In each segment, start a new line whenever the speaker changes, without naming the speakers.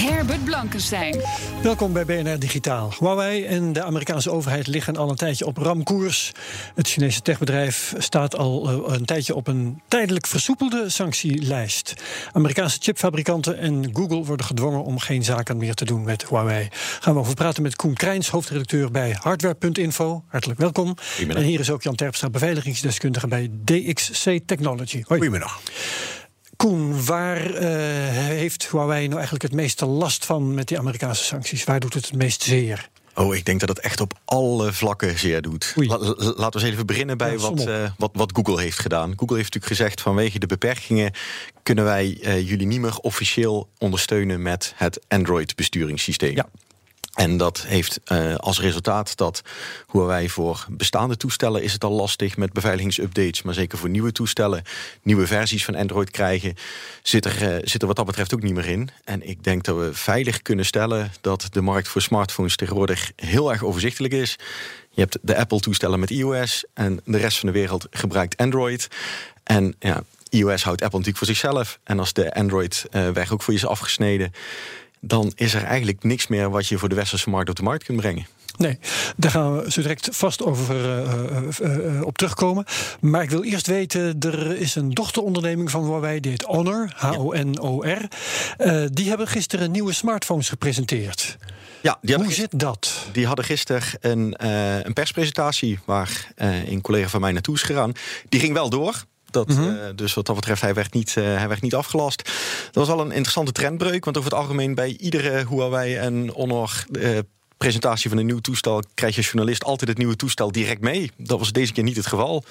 Herbert Blankenstein.
Welkom bij BNR Digitaal. Huawei en de Amerikaanse overheid liggen al een tijdje op ramkoers. Het Chinese techbedrijf staat al eh, een tijdje op een tijdelijk versoepelde sanctielijst. Amerikaanse chipfabrikanten en Google worden gedwongen om geen zaken meer te doen met Huawei. Gaan we over praten met Koen Krijns, hoofdredacteur bij Hardware.info. Hartelijk welkom. En hier is ook Jan Terpstra, beveiligingsdeskundige bij DXC Technology. Hoi.
Goedemiddag.
Koen, waar uh, heeft Huawei nou eigenlijk het meeste last van met die Amerikaanse sancties? Waar doet het het meest zeer?
Oh, ik denk dat het echt op alle vlakken zeer doet. La, laten we eens even beginnen bij ja, wat, uh, wat, wat, Google heeft gedaan. Google heeft natuurlijk gezegd: vanwege de beperkingen kunnen wij uh, jullie niet meer officieel ondersteunen met het Android-besturingssysteem.
Ja.
En dat heeft uh, als resultaat dat Huawei voor bestaande toestellen is het al lastig met beveiligingsupdates. Maar zeker voor nieuwe toestellen, nieuwe versies van Android krijgen, zit er, uh, zit er wat dat betreft ook niet meer in. En ik denk dat we veilig kunnen stellen dat de markt voor smartphones tegenwoordig heel erg overzichtelijk is. Je hebt de Apple-toestellen met iOS en de rest van de wereld gebruikt Android. En ja, iOS houdt Apple natuurlijk voor zichzelf. En als de Android-weg uh, ook voor je is afgesneden dan is er eigenlijk niks meer wat je voor de westerse markt op de markt kunt brengen.
Nee, daar gaan we zo direct vast over uh, uh, uh, op terugkomen. Maar ik wil eerst weten, er is een dochteronderneming van Huawei, die heet Honor, H-O-N-O-R. die hebben gisteren nieuwe smartphones gepresenteerd.
Ja, die
Hoe zit dat?
Die hadden gisteren een, een perspresentatie waar een collega van mij naartoe is gegaan. Die ging wel door. Dat, mm -hmm. uh, dus wat dat betreft, hij werd, niet, uh, hij werd niet afgelast. Dat was al een interessante trendbreuk. Want over het algemeen bij iedere Huawei en Honor uh, presentatie van een nieuw toestel krijg je als journalist altijd het nieuwe toestel direct mee. Dat was deze keer niet het geval.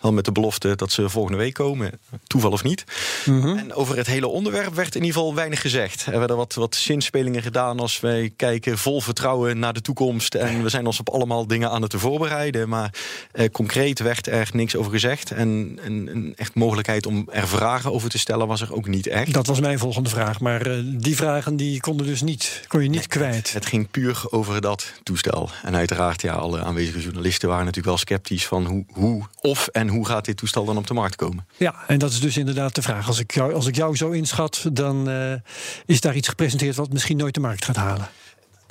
Wel met de belofte dat ze volgende week komen. Toeval of niet. Mm -hmm. En over het hele onderwerp werd in ieder geval weinig gezegd. Er werden wat, wat zinspelingen gedaan als wij kijken vol vertrouwen naar de toekomst. En we zijn ons op allemaal dingen aan het voorbereiden. Maar eh, concreet werd er niks over gezegd. En een, een echt mogelijkheid om er vragen over te stellen was er ook niet echt.
Dat was mijn volgende vraag. Maar uh, die vragen die konden dus niet, kon je niet nee, kwijt.
Het ging puur over dat toestel. En uiteraard, ja, alle aanwezige journalisten waren natuurlijk wel sceptisch van hoe, hoe of en hoe gaat dit toestel dan op de markt komen.
Ja, en dat is dus inderdaad de vraag. Als ik jou, als ik jou zo inschat, dan uh, is daar iets gepresenteerd wat misschien nooit de markt gaat halen.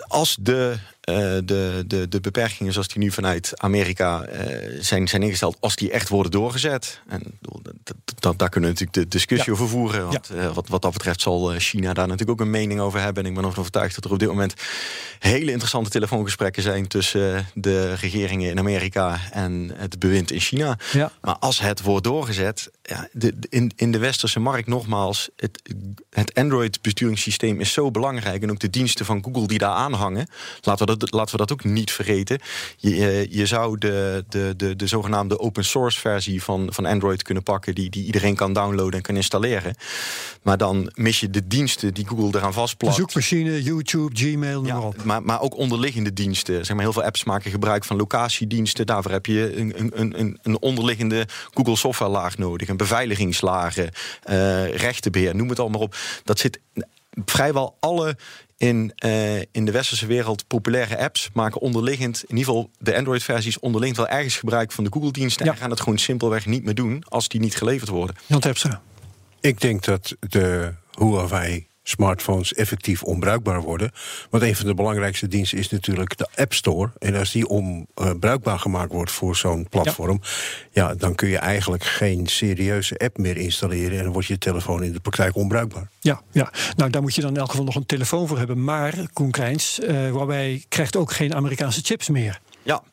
Als de uh, de, de, de beperkingen zoals die nu vanuit Amerika uh, zijn, zijn ingesteld, als die echt worden doorgezet. En dat, daar kunnen we natuurlijk de discussie ja. over voeren. Want ja. uh, wat, wat dat betreft zal China daar natuurlijk ook een mening over hebben. En ik ben ervan overtuigd dat er op dit moment hele interessante telefoongesprekken zijn tussen de regeringen in Amerika en het bewind in China.
Ja.
Maar als het wordt doorgezet, ja, de, in, in de westerse markt nogmaals, het, het Android-besturingssysteem is zo belangrijk. En ook de diensten van Google die daar aanhangen. Laten we dat, laten we dat ook niet vergeten. Je, je zou de, de, de, de zogenaamde open source versie van, van Android kunnen pakken, die, die iedereen kan downloaden en kan installeren. Maar dan mis je de diensten die Google eraan vastplakt.
Zoekmachine, YouTube, Gmail, noem
ja,
maar op.
Maar, maar ook onderliggende diensten. Zeg maar, heel veel apps maken gebruik van locatiediensten. Daarvoor heb je een, een, een, een onderliggende Google software laag nodig. Beveiligingslagen, uh, rechtenbeheer, noem het allemaal op. Dat zit vrijwel alle in, uh, in de westerse wereld populaire apps maken onderliggend, in ieder geval de Android-versies, onderliggend wel ergens gebruik van de Google-diensten. Ja. En gaan het gewoon simpelweg niet meer doen als die niet geleverd worden.
Jan Terpstra.
Ik denk dat de Huawei smartphones effectief onbruikbaar worden. Want een van de belangrijkste diensten is natuurlijk de App Store. En als die onbruikbaar uh, gemaakt wordt voor zo'n platform... Ja. ja. dan kun je eigenlijk geen serieuze app meer installeren... en dan wordt je telefoon in de praktijk onbruikbaar.
Ja, ja. nou daar moet je dan in elk geval nog een telefoon voor hebben. Maar, Koen Krijns, uh, Huawei krijgt ook geen Amerikaanse chips meer.
Ja.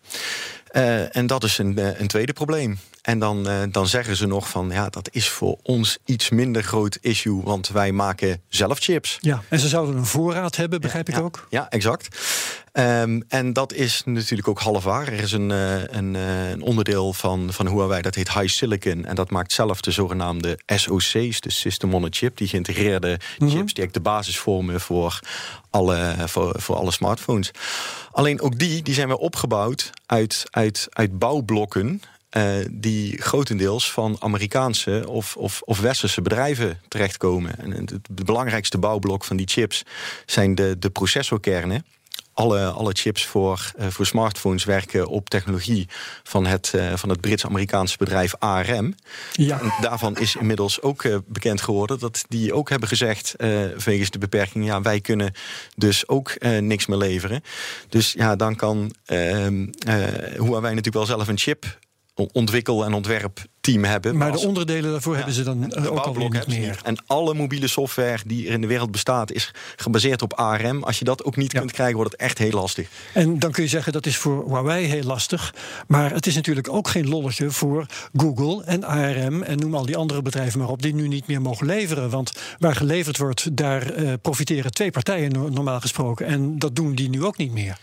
Uh, en dat is een, uh, een tweede probleem. En dan, uh, dan zeggen ze nog van ja, dat is voor ons iets minder groot issue, want wij maken zelf chips.
Ja, en ze zouden een voorraad hebben, begrijp
ja,
ik
ja,
ook.
Ja, exact. Ehm, en dat is natuurlijk ook half waar. Er is een, eh, een, eh, een, onderdeel van, van Huawei dat heet High Silicon. En dat maakt zelf de zogenaamde SoC's, de System on a Chip, die geïntegreerde
Mhm.
chips, die eigenlijk de basis vormen voor alle, voor, voor alle smartphones. Alleen ook die, die zijn weer opgebouwd uit, uit, uit bouwblokken. eh, die grotendeels van Amerikaanse of, of, of westerse bedrijven terechtkomen. En het, het belangrijkste bouwblok van die chips zijn de, de processorkernen. Alle, alle chips voor, eh, voor smartphones werken op technologie van het, eh, van het Brits-Amerikaanse bedrijf ARM.
Ja.
En daarvan is inmiddels ook eh, bekend geworden dat die ook hebben gezegd, wegens de beperking, ja, wij kunnen dus ook niks meer leveren. Dus ja, dan kan ehm Huawei natuurlijk wel zelf een chip ontwikkel- en ontwerpteam hebben.
Maar de onderdelen daarvoor hebben ze dan eh, ook
bouwblok
niet meer.
niet. En alle mobiele software die er in de wereld bestaat, is gebaseerd op ARM. Als je dat ook niet kunt krijgen, wordt het echt heel lastig.
En dan kun je zeggen dat is voor Huawei heel lastig. Maar het is natuurlijk ook geen lolletje voor Google en ARM en noem al die andere bedrijven maar op die nu niet meer mogen leveren. Want waar geleverd wordt, daar eh, profiteren twee partijen no- normaal gesproken. En dat doen die nu ook niet meer.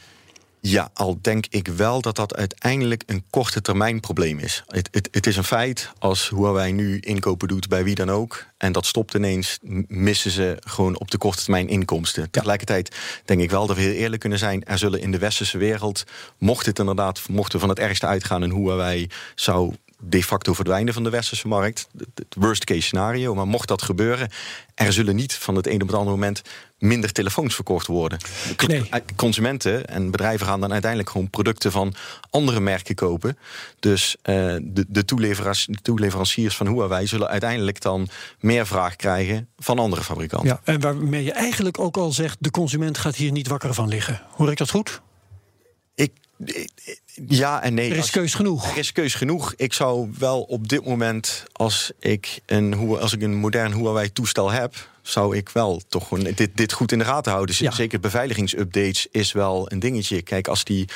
Ja, al denk ik wel dat dat uiteindelijk een korte termijn probleem is. Het, het, het is een feit, als Huawei nu inkopen doet bij wie dan ook... en dat stopt ineens, missen ze gewoon op de korte termijn inkomsten. Tegelijkertijd denk ik wel dat we heel eerlijk kunnen zijn... er zullen in de westerse wereld, mocht het inderdaad... mochten we van het ergste uitgaan en Huawei zou de facto verdwijnen van de westerse markt. Het worst case scenario. Maar mocht dat gebeuren, er zullen niet van het een op het andere moment minder telefoons verkocht worden. De cl- eh, Consumenten en bedrijven gaan dan uiteindelijk gewoon producten van andere merken kopen. Dus eh, de, de toeleveranciers van Huawei zullen uiteindelijk dan meer vraag krijgen van andere fabrikanten.
Ja, en waarmee je eigenlijk ook al zegt, de consument gaat hier niet wakker van liggen. Hoor ik dat goed?
Ja en nee.
Er is keus genoeg.
Er is keus genoeg. Ik zou wel op dit moment, als ik een, als ik een modern Huawei-toestel heb, zou ik wel toch gewoon dit, dit goed in de gaten houden. Zeker beveiligingsupdates is wel een dingetje. Kijk, als, die,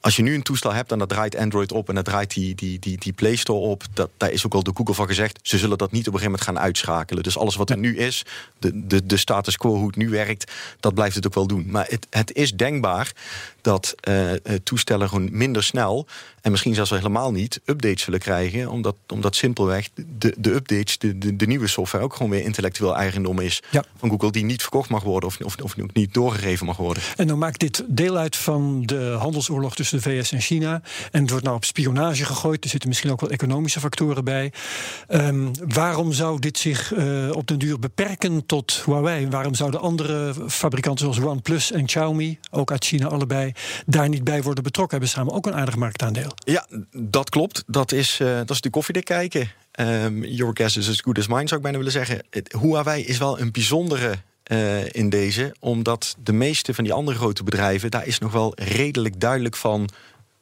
als je nu een toestel hebt en dat draait Android op en dat draait die, die, die, die Play Store op, dat, daar is ook al de Google van gezegd. Ze zullen dat niet op een gegeven moment gaan uitschakelen. Dus alles wat er nu is, de, de, de status quo, hoe het nu werkt, dat blijft het ook wel doen. Maar het, het is denkbaar dat eh, eh, toestellen gewoon minder snel en misschien zelfs wel helemaal niet updates zullen krijgen, omdat, omdat simpelweg de, de updates, de, de, de nieuwe software ook gewoon weer intellectueel eigendom is van Google, die niet verkocht mag worden of, of, of niet doorgegeven mag worden.
En dan maakt dit deel uit van de handelsoorlog tussen de VS en China. En het wordt nou op spionage gegooid. Er zitten misschien ook wel economische factoren bij. Ehm, waarom zou dit zich eh, op den duur beperken tot Huawei? Waarom zouden andere fabrikanten zoals OnePlus en Xiaomi, ook uit China allebei, daar niet bij worden betrokken? Hebben samen ook een aardig marktaandeel.
Ja, dat klopt. Dat is, eh, dat is de koffiedik kijken. Ehm, your guess is as good as mine, zou ik bijna willen zeggen. Huawei is wel een bijzondere eh, in deze, omdat de meeste van die andere grote bedrijven, daar is nog wel redelijk duidelijk van.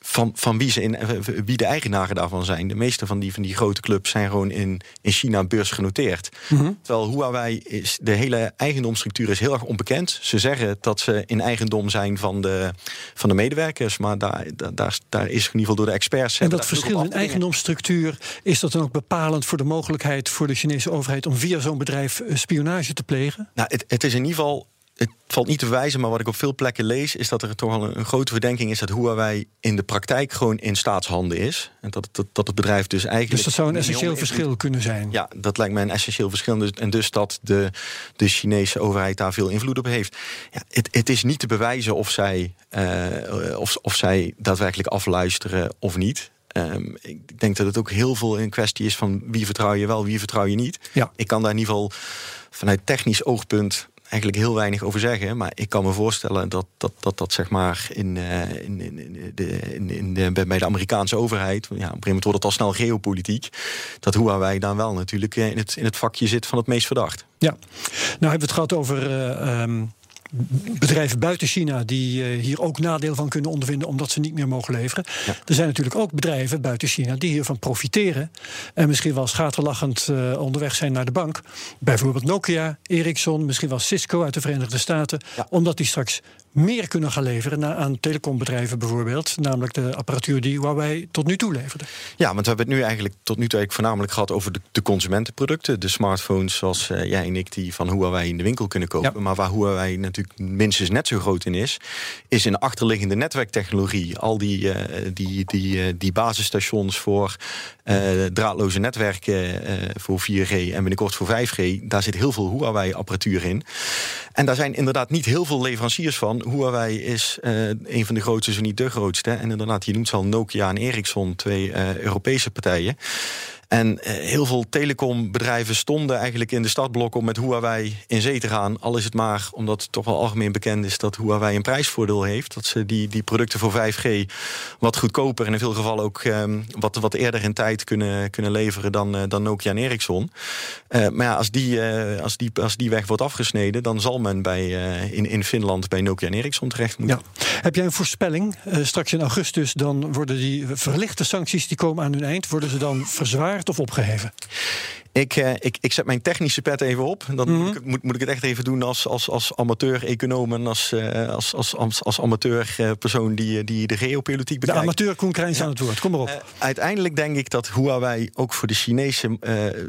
Van, van wie, ze in, eh, wie de eigenaren daarvan zijn. De meeste van die, van die grote clubs zijn gewoon in, in China beursgenoteerd. Terwijl Huawei is, de hele eigendomsstructuur is heel erg onbekend. Ze zeggen dat ze in eigendom zijn van de, van de medewerkers. Maar daar, daar, daar, is in ieder geval door de experts.
En dat verschil in eigendomsstructuur, is dat dan ook bepalend voor de mogelijkheid voor de Chinese overheid om via zo'n bedrijf eh, spionage te plegen?
Nou, het, het is in ieder geval. Het valt niet te bewijzen, maar wat ik op veel plekken lees, is dat er toch al een, grote verdenking is dat Huawei in de praktijk gewoon in staatshanden is. En dat, dat, dat het bedrijf dus eigenlijk.
Dus dat zou een essentieel verschil kunnen zijn.
Ja, dat lijkt mij een essentieel verschil. Dus- En dus dat de, de Chinese overheid daar veel invloed op heeft. Ja, het, het is niet te bewijzen of zij, eh, of, of zij daadwerkelijk afluisteren of niet. Ehm, ik denk dat het ook heel veel een kwestie is van wie vertrouw je wel, wie vertrouw je niet.
Ja.
Ik kan daar in ieder geval vanuit technisch oogpunt eigenlijk heel weinig over zeggen. Maar ik kan me voorstellen dat dat, dat, dat zeg maar in, eh, in, in, de, in, in de, bij- bij de Amerikaanse overheid... Ja, op een gegeven moment wordt het al snel geopolitiek... dat Huawei dan wel natuurlijk eh, in het, in het vakje zit van het meest verdacht.
Ja, nou hebben we het gehad over eh, ehm, bedrijven buiten China die eh, hier ook nadeel van kunnen ondervinden omdat ze niet meer mogen leveren. Er zijn natuurlijk ook bedrijven buiten China die hiervan profiteren en misschien wel schaterlachend eh, onderweg zijn naar de bank. Bijvoorbeeld Nokia, Ericsson, misschien wel Cisco uit de Verenigde Staten, omdat die straks meer kunnen gaan leveren aan telecombedrijven bijvoorbeeld. Namelijk de apparatuur die Huawei tot nu toe leverde.
Ja, want we hebben het nu eigenlijk tot nu toe eigenlijk voornamelijk gehad over de, de consumentenproducten. De smartphones zoals uh, jij en ik die van Huawei in de winkel kunnen kopen. Maar waar Huawei natuurlijk minstens net zo groot in is, is in de achterliggende netwerktechnologie. Al die, uh, die, die, uh, die basisstations voor draadloze netwerken voor 4G en binnenkort voor 5G. Daar zit heel veel Huawei-apparatuur in. En daar zijn inderdaad niet heel veel leveranciers van. Huawei is uh, een van de grootste, zo niet de grootste. En inderdaad, je noemt al Nokia en Ericsson, twee uh, Europese partijen. En uh, heel veel telecombedrijven stonden eigenlijk in de startblok om met Huawei in zee te gaan. Al is het maar omdat het toch wel algemeen bekend is dat Huawei een prijsvoordeel heeft. Dat ze die, die producten voor 5G wat goedkoper en in veel gevallen ook um, wat, wat eerder in tijd kunnen, kunnen leveren dan, uh, dan Nokia en Ericsson. Uh, maar ja, als die, als, die, als die weg wordt afgesneden, dan zal men bij, in, in Finland bij Nokia en Ericsson terecht moeten.
Heb jij een voorspelling? straks in augustus dan worden die verlichte sancties die komen aan hun eind, worden ze dan verzwaard? Of opgeheven?
Ik, uh, ik, ik zet mijn technische pet even op. Dan mm -hmm. moet, ik, moet, moet, ik het echt even doen als, als, als amateur-econoom en als, uh, als, als, als, als amateur-persoon die, die de geopolitiek bekijkt.
De amateur Koen Krijns ja. aan het woord, kom maar op. Uh,
uiteindelijk denk ik dat Huawei ook voor de Chinese,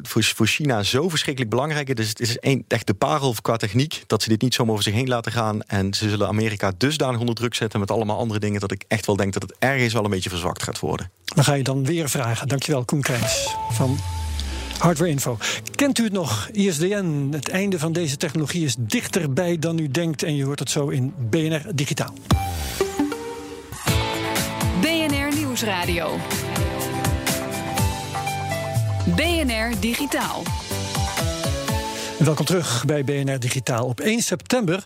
voor, voor China zo verschrikkelijk belangrijk is. Dus het is een, echt de parel qua techniek dat ze dit niet zomaar over zich heen laten gaan. En ze zullen Amerika dusdanig onder druk zetten met allemaal andere dingen dat ik echt wel denk dat het ergens wel een beetje verzwakt gaat worden.
Dan ga je dan weer vragen. Dankjewel, Koen Krijns van Hardware Info. Kent u het nog? ISDN. Het einde van deze technologie is dichterbij dan u denkt. En je hoort het zo in BNR Digitaal.
BNR Nieuwsradio. BNR Digitaal.
Welkom terug bij BNR Digitaal. Op 1 september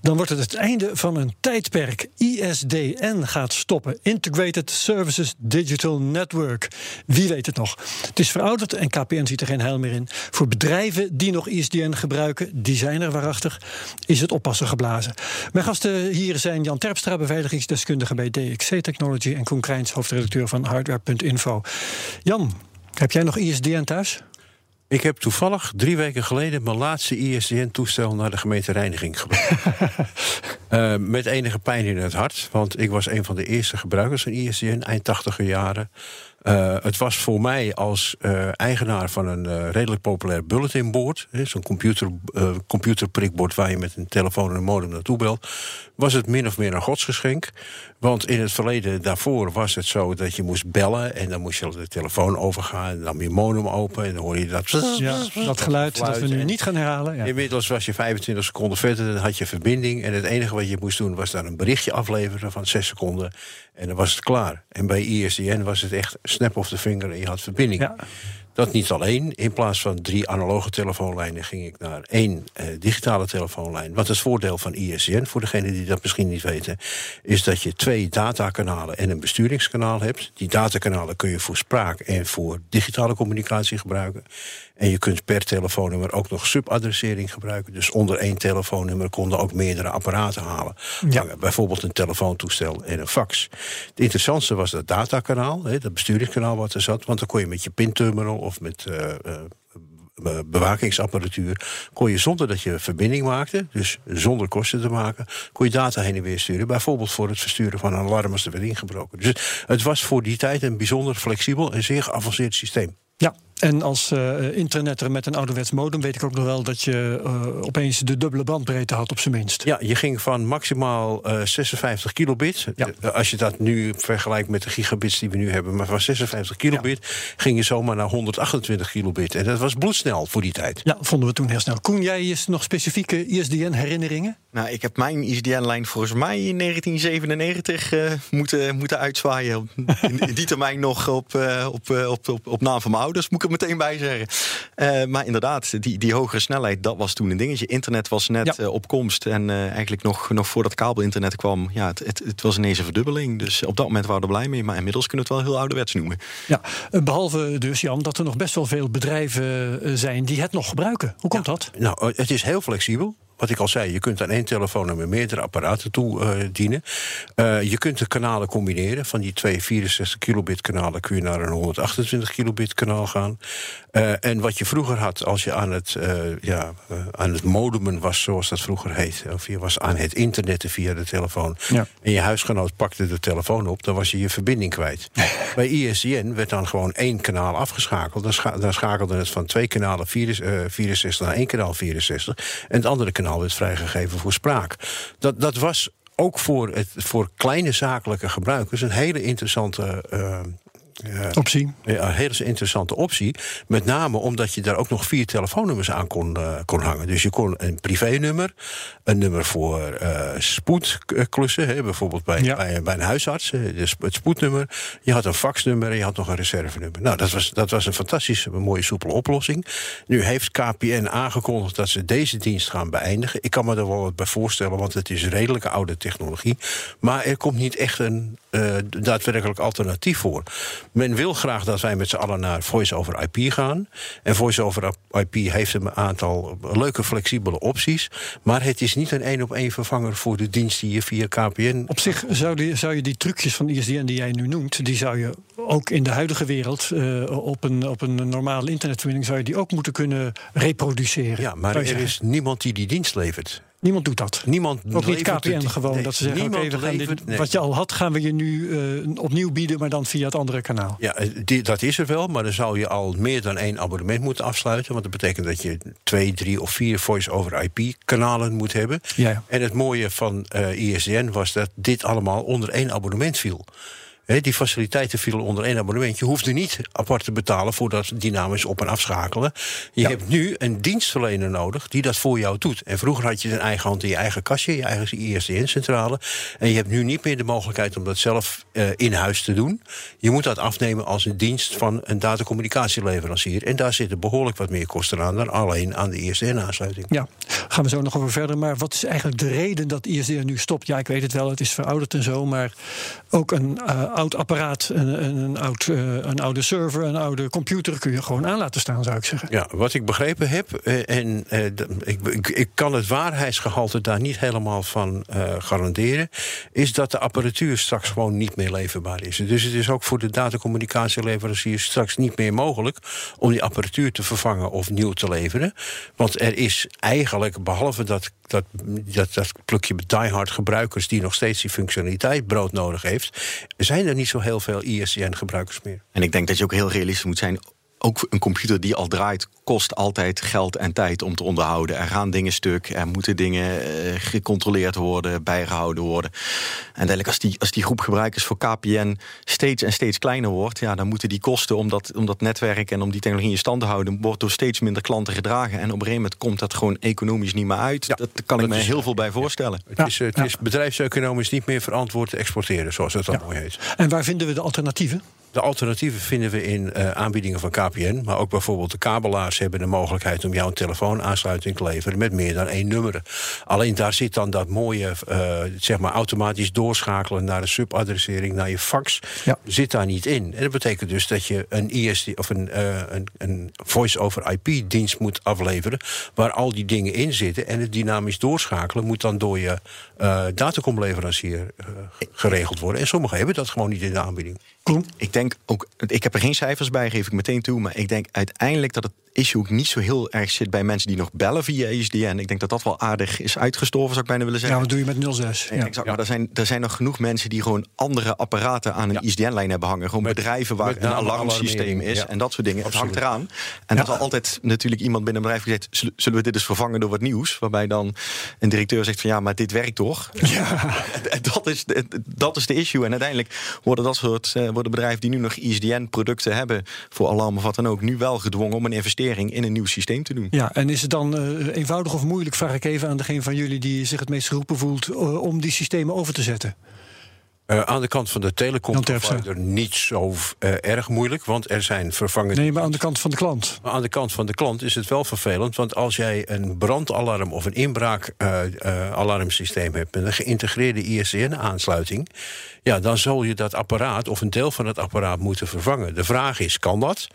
dan wordt het het einde van een tijdperk. ISDN gaat stoppen. Integrated Services Digital Network. Wie weet het nog? Het is verouderd en KPN ziet er geen heil meer in. Voor bedrijven die nog ISDN gebruiken, die zijn er waarachtig, is het oppassen geblazen. Mijn gasten hier zijn Jan Terpstra, beveiligingsdeskundige bij DXC Technology en Koen Krijns, hoofdredacteur van Hardware.info. Jan, heb jij nog ISDN thuis?
Ik heb toevallig drie weken geleden mijn laatste ISDN-toestel naar de gemeente Reiniging gebracht. uh, met enige pijn in het hart, want ik was een van de eerste gebruikers van ISDN, eind tachtiger jaren. Uh, het was voor mij als uh, eigenaar van een uh, redelijk populair bulletinboard, zo'n computer, computerprikbord waar je met een telefoon en een modem naartoe belt, was het min of meer een godsgeschenk. Want in het verleden daarvoor was het zo dat je moest bellen en dan moest je de telefoon overgaan en dan je modem open en dan hoor je dat.
Ja, dat geluid dat we nu niet gaan herhalen. Ja.
Inmiddels was je 25 seconden verder, dan had je verbinding en het enige wat je moest doen was daar een berichtje afleveren van 6 seconden en dan was het klaar. En bij ISDN was het echt snap of the finger en je had verbinding. Dat niet alleen. In plaats van drie analoge telefoonlijnen ging ik naar één eh, digitale telefoonlijn. Wat het voordeel van ISDN, voor degenen die dat misschien niet weten, is dat je twee datakanalen en een besturingskanaal hebt. Die datakanalen kun je voor spraak en voor digitale communicatie gebruiken. En je kunt per telefoonnummer ook nog subadressering gebruiken. Dus onder één telefoonnummer konden ook meerdere apparaten halen. Ja. Bijvoorbeeld een telefoontoestel en een fax. Het interessantste was dat datakanaal, dat besturingskanaal wat er zat. Want dan kon je met je pinterminal of met uh, uh, bewakingsapparatuur, kon je zonder dat je verbinding maakte, dus zonder kosten te maken, kon je data heen en weer sturen. Bijvoorbeeld voor het versturen van een alarm als er werd ingebroken. Dus het was voor die tijd een bijzonder flexibel en zeer geavanceerd systeem.
Ja, en als uh, internetter met een ouderwets modem weet ik ook nog wel dat je uh, opeens de dubbele bandbreedte had op zijn minst.
Ja, je ging van maximaal uh, 56 kilobit. Ja. Als je dat nu vergelijkt met de gigabits die we nu hebben, maar van 56 kilobit ja. ging je zomaar naar 128 kilobit. En dat was bloedsnel voor die tijd.
Ja, vonden we toen heel snel. Koen, jij nog specifieke ISDN-herinneringen?
Nou, ik heb mijn ISDN-lijn volgens mij in 1997 uh, moeten, moeten uitzwaaien. In, in, die termijn nog op, uh, op, op, op, op naam van mijn ouders, moet ik meteen bij zeggen. Uh, maar inderdaad, die, die hogere snelheid, dat was toen een dingetje. Internet was net ja. op komst. En eigenlijk nog, nog voordat kabelinternet kwam, ja, het, het, het, was ineens een verdubbeling. Dus op dat moment waren we er blij mee. Maar inmiddels kunnen we het wel heel ouderwets noemen.
Ja, behalve dus, Jan, dat er nog best wel veel bedrijven zijn die het nog gebruiken. Hoe komt
ja.
dat?
Nou, het is heel flexibel. Wat ik al zei, je kunt aan één telefoonnummer meerdere apparaten toe uh, dienen. Uh, je kunt de kanalen combineren. Van die twee 64 kilobit kanalen kun je naar een 128 kilobit kanaal gaan. Uh, en wat je vroeger had als je aan het, ja, aan het modemen was, zoals dat vroeger heet. Of je was aan het internetten via de telefoon. Ja. En je huisgenoot pakte de telefoon op, dan was je je verbinding kwijt. Bij ISDN werd dan gewoon één kanaal afgeschakeld. Dan, scha dan schakelde het van twee kanalen 64 naar één kanaal 64. En het andere kanaal werd vrijgegeven voor spraak. Dat, dat was ook voor, het, voor kleine zakelijke gebruikers een hele interessante
ja, optie.
Ja, een hele interessante optie. Met name omdat je daar ook nog vier telefoonnummers aan kon, uh, kon hangen. Dus je kon een privénummer, een nummer voor uh, spoedklussen, hè, bijvoorbeeld bij, ja. bij, bij, een huisarts, dus het spoednummer. Je had een faxnummer en je had nog een reservenummer. Nou, dat was, dat was een fantastische, mooie, soepele oplossing. Nu heeft KPN aangekondigd dat ze deze dienst gaan beëindigen. Ik kan me er wel wat bij voorstellen, want het is redelijke oude technologie. Maar er komt niet echt een uh, daadwerkelijk alternatief voor. Men wil graag dat wij met z'n allen naar Voice over IP gaan. En Voice over IP heeft een aantal leuke, flexibele opties. Maar het is niet een één op één vervanger voor de dienst die je via KPN.
Op zich zou, die, zou je die trucjes van ISDN die jij nu noemt, die zou je ook in de huidige wereld uh, op, een, op een normale internetverbinding zou je die ook moeten kunnen reproduceren.
Ja, maar er is niemand die die dienst levert.
Niemand doet dat.
Niemand
Ook niet KPN gewoon. dat ze zeggen, okay, dit, wat je al had, gaan we je nu uh, opnieuw bieden, maar dan via het andere kanaal.
Ja, die, dat is er wel, maar dan zou je al meer dan één abonnement moeten afsluiten. Want dat betekent dat je twee, drie of vier voice-over-IP-kanalen moet hebben.
Ja.
En het mooie van uh, ISDN was dat dit allemaal onder één abonnement viel die faciliteiten vielen onder één abonnement. Je hoefde niet apart te betalen voor dat dynamisch op- en afschakelen. Je hebt nu een dienstverlener nodig die dat voor jou doet. En vroeger had je een eigen hand in je eigen kastje, je eigen ISDN-centrale. En je hebt nu niet meer de mogelijkheid om dat zelf uh, in huis te doen. Je moet dat afnemen als een dienst van een datacommunicatieleverancier. En daar zitten behoorlijk wat meer kosten aan dan alleen aan de ISDN-aansluiting.
Ja, gaan we zo nog over verder. Maar wat is eigenlijk de reden dat ISDN nu stopt? Ja, ik weet het wel, het is verouderd en zo. Maar ook een uh, oud apparaat, een, een, oud, uh, een oude server, een oude computer kun je gewoon aan laten staan, zou ik zeggen.
Ja, wat ik begrepen heb, uh, en ik, ik, ik, kan het waarheidsgehalte daar niet helemaal van garanderen, is dat de apparatuur straks gewoon niet meer leverbaar is. Dus het is ook voor de datacommunicatieleveranciers straks niet meer mogelijk om die apparatuur te vervangen of nieuw te leveren. Want er is eigenlijk, behalve dat dat, dat, dat plukje diehard gebruikers die nog steeds die functionaliteit broodnodig heeft, zijn er niet zo heel veel ISDN-gebruikers meer.
En ik denk dat je ook heel realistisch moet zijn ook een computer die al draait, kost altijd geld en tijd om te onderhouden. Er gaan dingen stuk, er moeten dingen uh, gecontroleerd worden, bijgehouden worden. En eigenlijk als die, als die groep gebruikers voor KPN steeds en steeds kleiner wordt, ja, dan moeten die kosten om dat, om dat netwerk en om die technologie in stand te houden, wordt door steeds minder klanten gedragen. En op een gegeven moment komt dat gewoon economisch niet meer uit. Ja, dat kan ik me heel veel bij voorstellen.
Het, is, het is bedrijfseconomisch niet meer verantwoord te exporteren, zoals het dan mooi heet.
En waar vinden we de alternatieven?
De alternatieven vinden we in uh, aanbiedingen van KPN. Maar ook bijvoorbeeld de kabelaars hebben de mogelijkheid om jou een telefoonaansluiting te leveren met meer dan één nummer. Alleen daar zit dan dat mooie, uh, zeg maar, automatisch doorschakelen naar een subadressering, naar je fax. Ja. Zit daar niet in. En dat betekent dus dat je een ISD of een, uh, een, een voice-over-IP-dienst moet afleveren. Waar al die dingen in zitten. En het dynamisch doorschakelen moet dan door je datacomleverancier geregeld worden. En sommigen hebben dat gewoon niet in de aanbieding.
Ik denk ook, ik heb er geen cijfers bij, geef ik meteen toe. Maar ik denk uiteindelijk dat het issue ook niet zo heel erg zit bij mensen die nog bellen via ISDN. Ik denk dat dat wel aardig is uitgestorven, zou ik bijna willen zeggen.
Ja, wat doe je met 06?
Ja, exact, maar er zijn, er zijn nog genoeg mensen die gewoon andere apparaten aan een ISDN-lijn hebben hangen. Gewoon met, bedrijven waar een alarmsysteem is en dat soort dingen. Het hangt eraan. En er zal altijd natuurlijk iemand binnen een bedrijf gezegd: zullen we dit eens vervangen door wat nieuws? Waarbij dan een directeur zegt van ja, maar dit werkt toch? Ja. dat, is de, dat is de issue. En uiteindelijk worden dat soort uh, worden bedrijven die nu nog ISDN-producten hebben voor alarm of wat dan ook, nu wel gedwongen om een investering in een nieuw systeem te doen.
Ja, en is het dan uh, eenvoudig of moeilijk, vraag ik even aan degene van jullie die zich het meest geroepen voelt, uh, om die systemen over te zetten?
Uh, aan de kant van de telecomprovider niet zo uh, erg moeilijk, want er zijn vervangende...
Nee, maar aan de kant van de klant?
Maar aan de kant van de klant is het wel vervelend, want als jij een brandalarm of een inbraakalarmsysteem uh, hebt met een geïntegreerde ISDN-aansluiting, ja, dan zal je dat apparaat of een deel van het apparaat moeten vervangen. De vraag is, kan dat?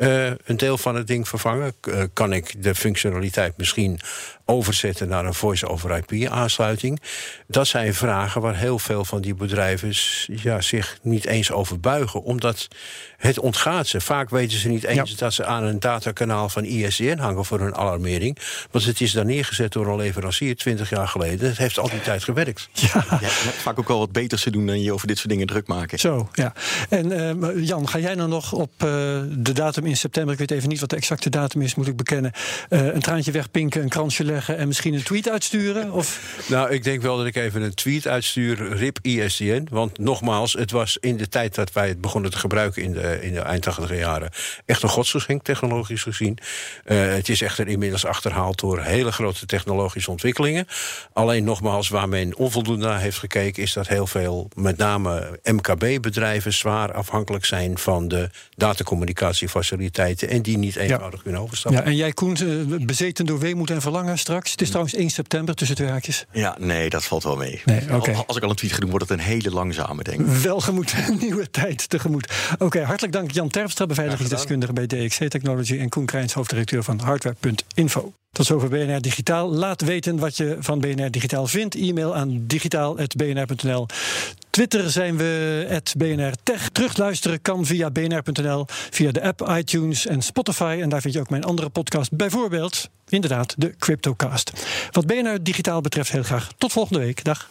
Eh, een deel van het ding vervangen? Eh, kan ik de functionaliteit misschien overzetten naar een voice-over IP-aansluiting? Dat zijn vragen waar heel veel van die bedrijven ja, zich niet eens over buigen, omdat het ontgaat ze. Vaak weten ze niet eens dat ze aan een datakanaal van ISDN hangen voor hun alarmering. Want het is daar neergezet door een leverancier 20 jaar geleden. Het heeft al die tijd gewerkt.
Ja. ja vaak ook wel wat beters te doen dan je over dit soort dingen druk maken.
Zo, ja. En uh, Jan, ga jij nou nog op uh, de datum in september, ik weet even niet wat de exacte datum is, moet ik bekennen, uh, een traantje wegpinken, een kransje leggen en misschien een tweet uitsturen? Of?
Nou, ik denk wel dat ik even een tweet uitstuur, RIP ISDN. Want nogmaals, het was in de tijd dat wij het begonnen te gebruiken in de, in de eind 80 jaren echt een godsgeschenk, technologisch gezien. het is echter inmiddels achterhaald door hele grote technologische ontwikkelingen. Alleen nogmaals, waar men onvoldoende naar heeft gekeken, is dat heel veel, met name MKB-bedrijven, zwaar afhankelijk zijn van de datacommunicatiefaciliteiten en die niet eenvoudig kunnen overstappen.
Ja, en jij, Koen, eh, bezeten door weemoed en verlangen straks. Het is trouwens 1 september tussen twee haakjes.
Ja, nee, dat valt wel mee.
Nee, okay.
Als ik al een tweet ga doen, wordt het een hele langzame, denk ik.
Welgemoed, een nieuwe tijd tegemoet. Oké, hartelijk dank Jan Terpstra, beveiligingsdeskundige bij DXC Technology... en Koen Krijns, hoofddirecteur van hardware.info. Tot zover BNR Digitaal. Laat weten wat je van BNR Digitaal vindt. E-mail aan digitaal.bnr.nl. Twitter zijn we BNR Tech. Terugluisteren kan via bnr.nl, via de app iTunes en Spotify. En daar vind je ook mijn andere podcast, bijvoorbeeld, inderdaad, de Cryptocast. Wat BNR Digitaal betreft, heel graag tot volgende week. Dag.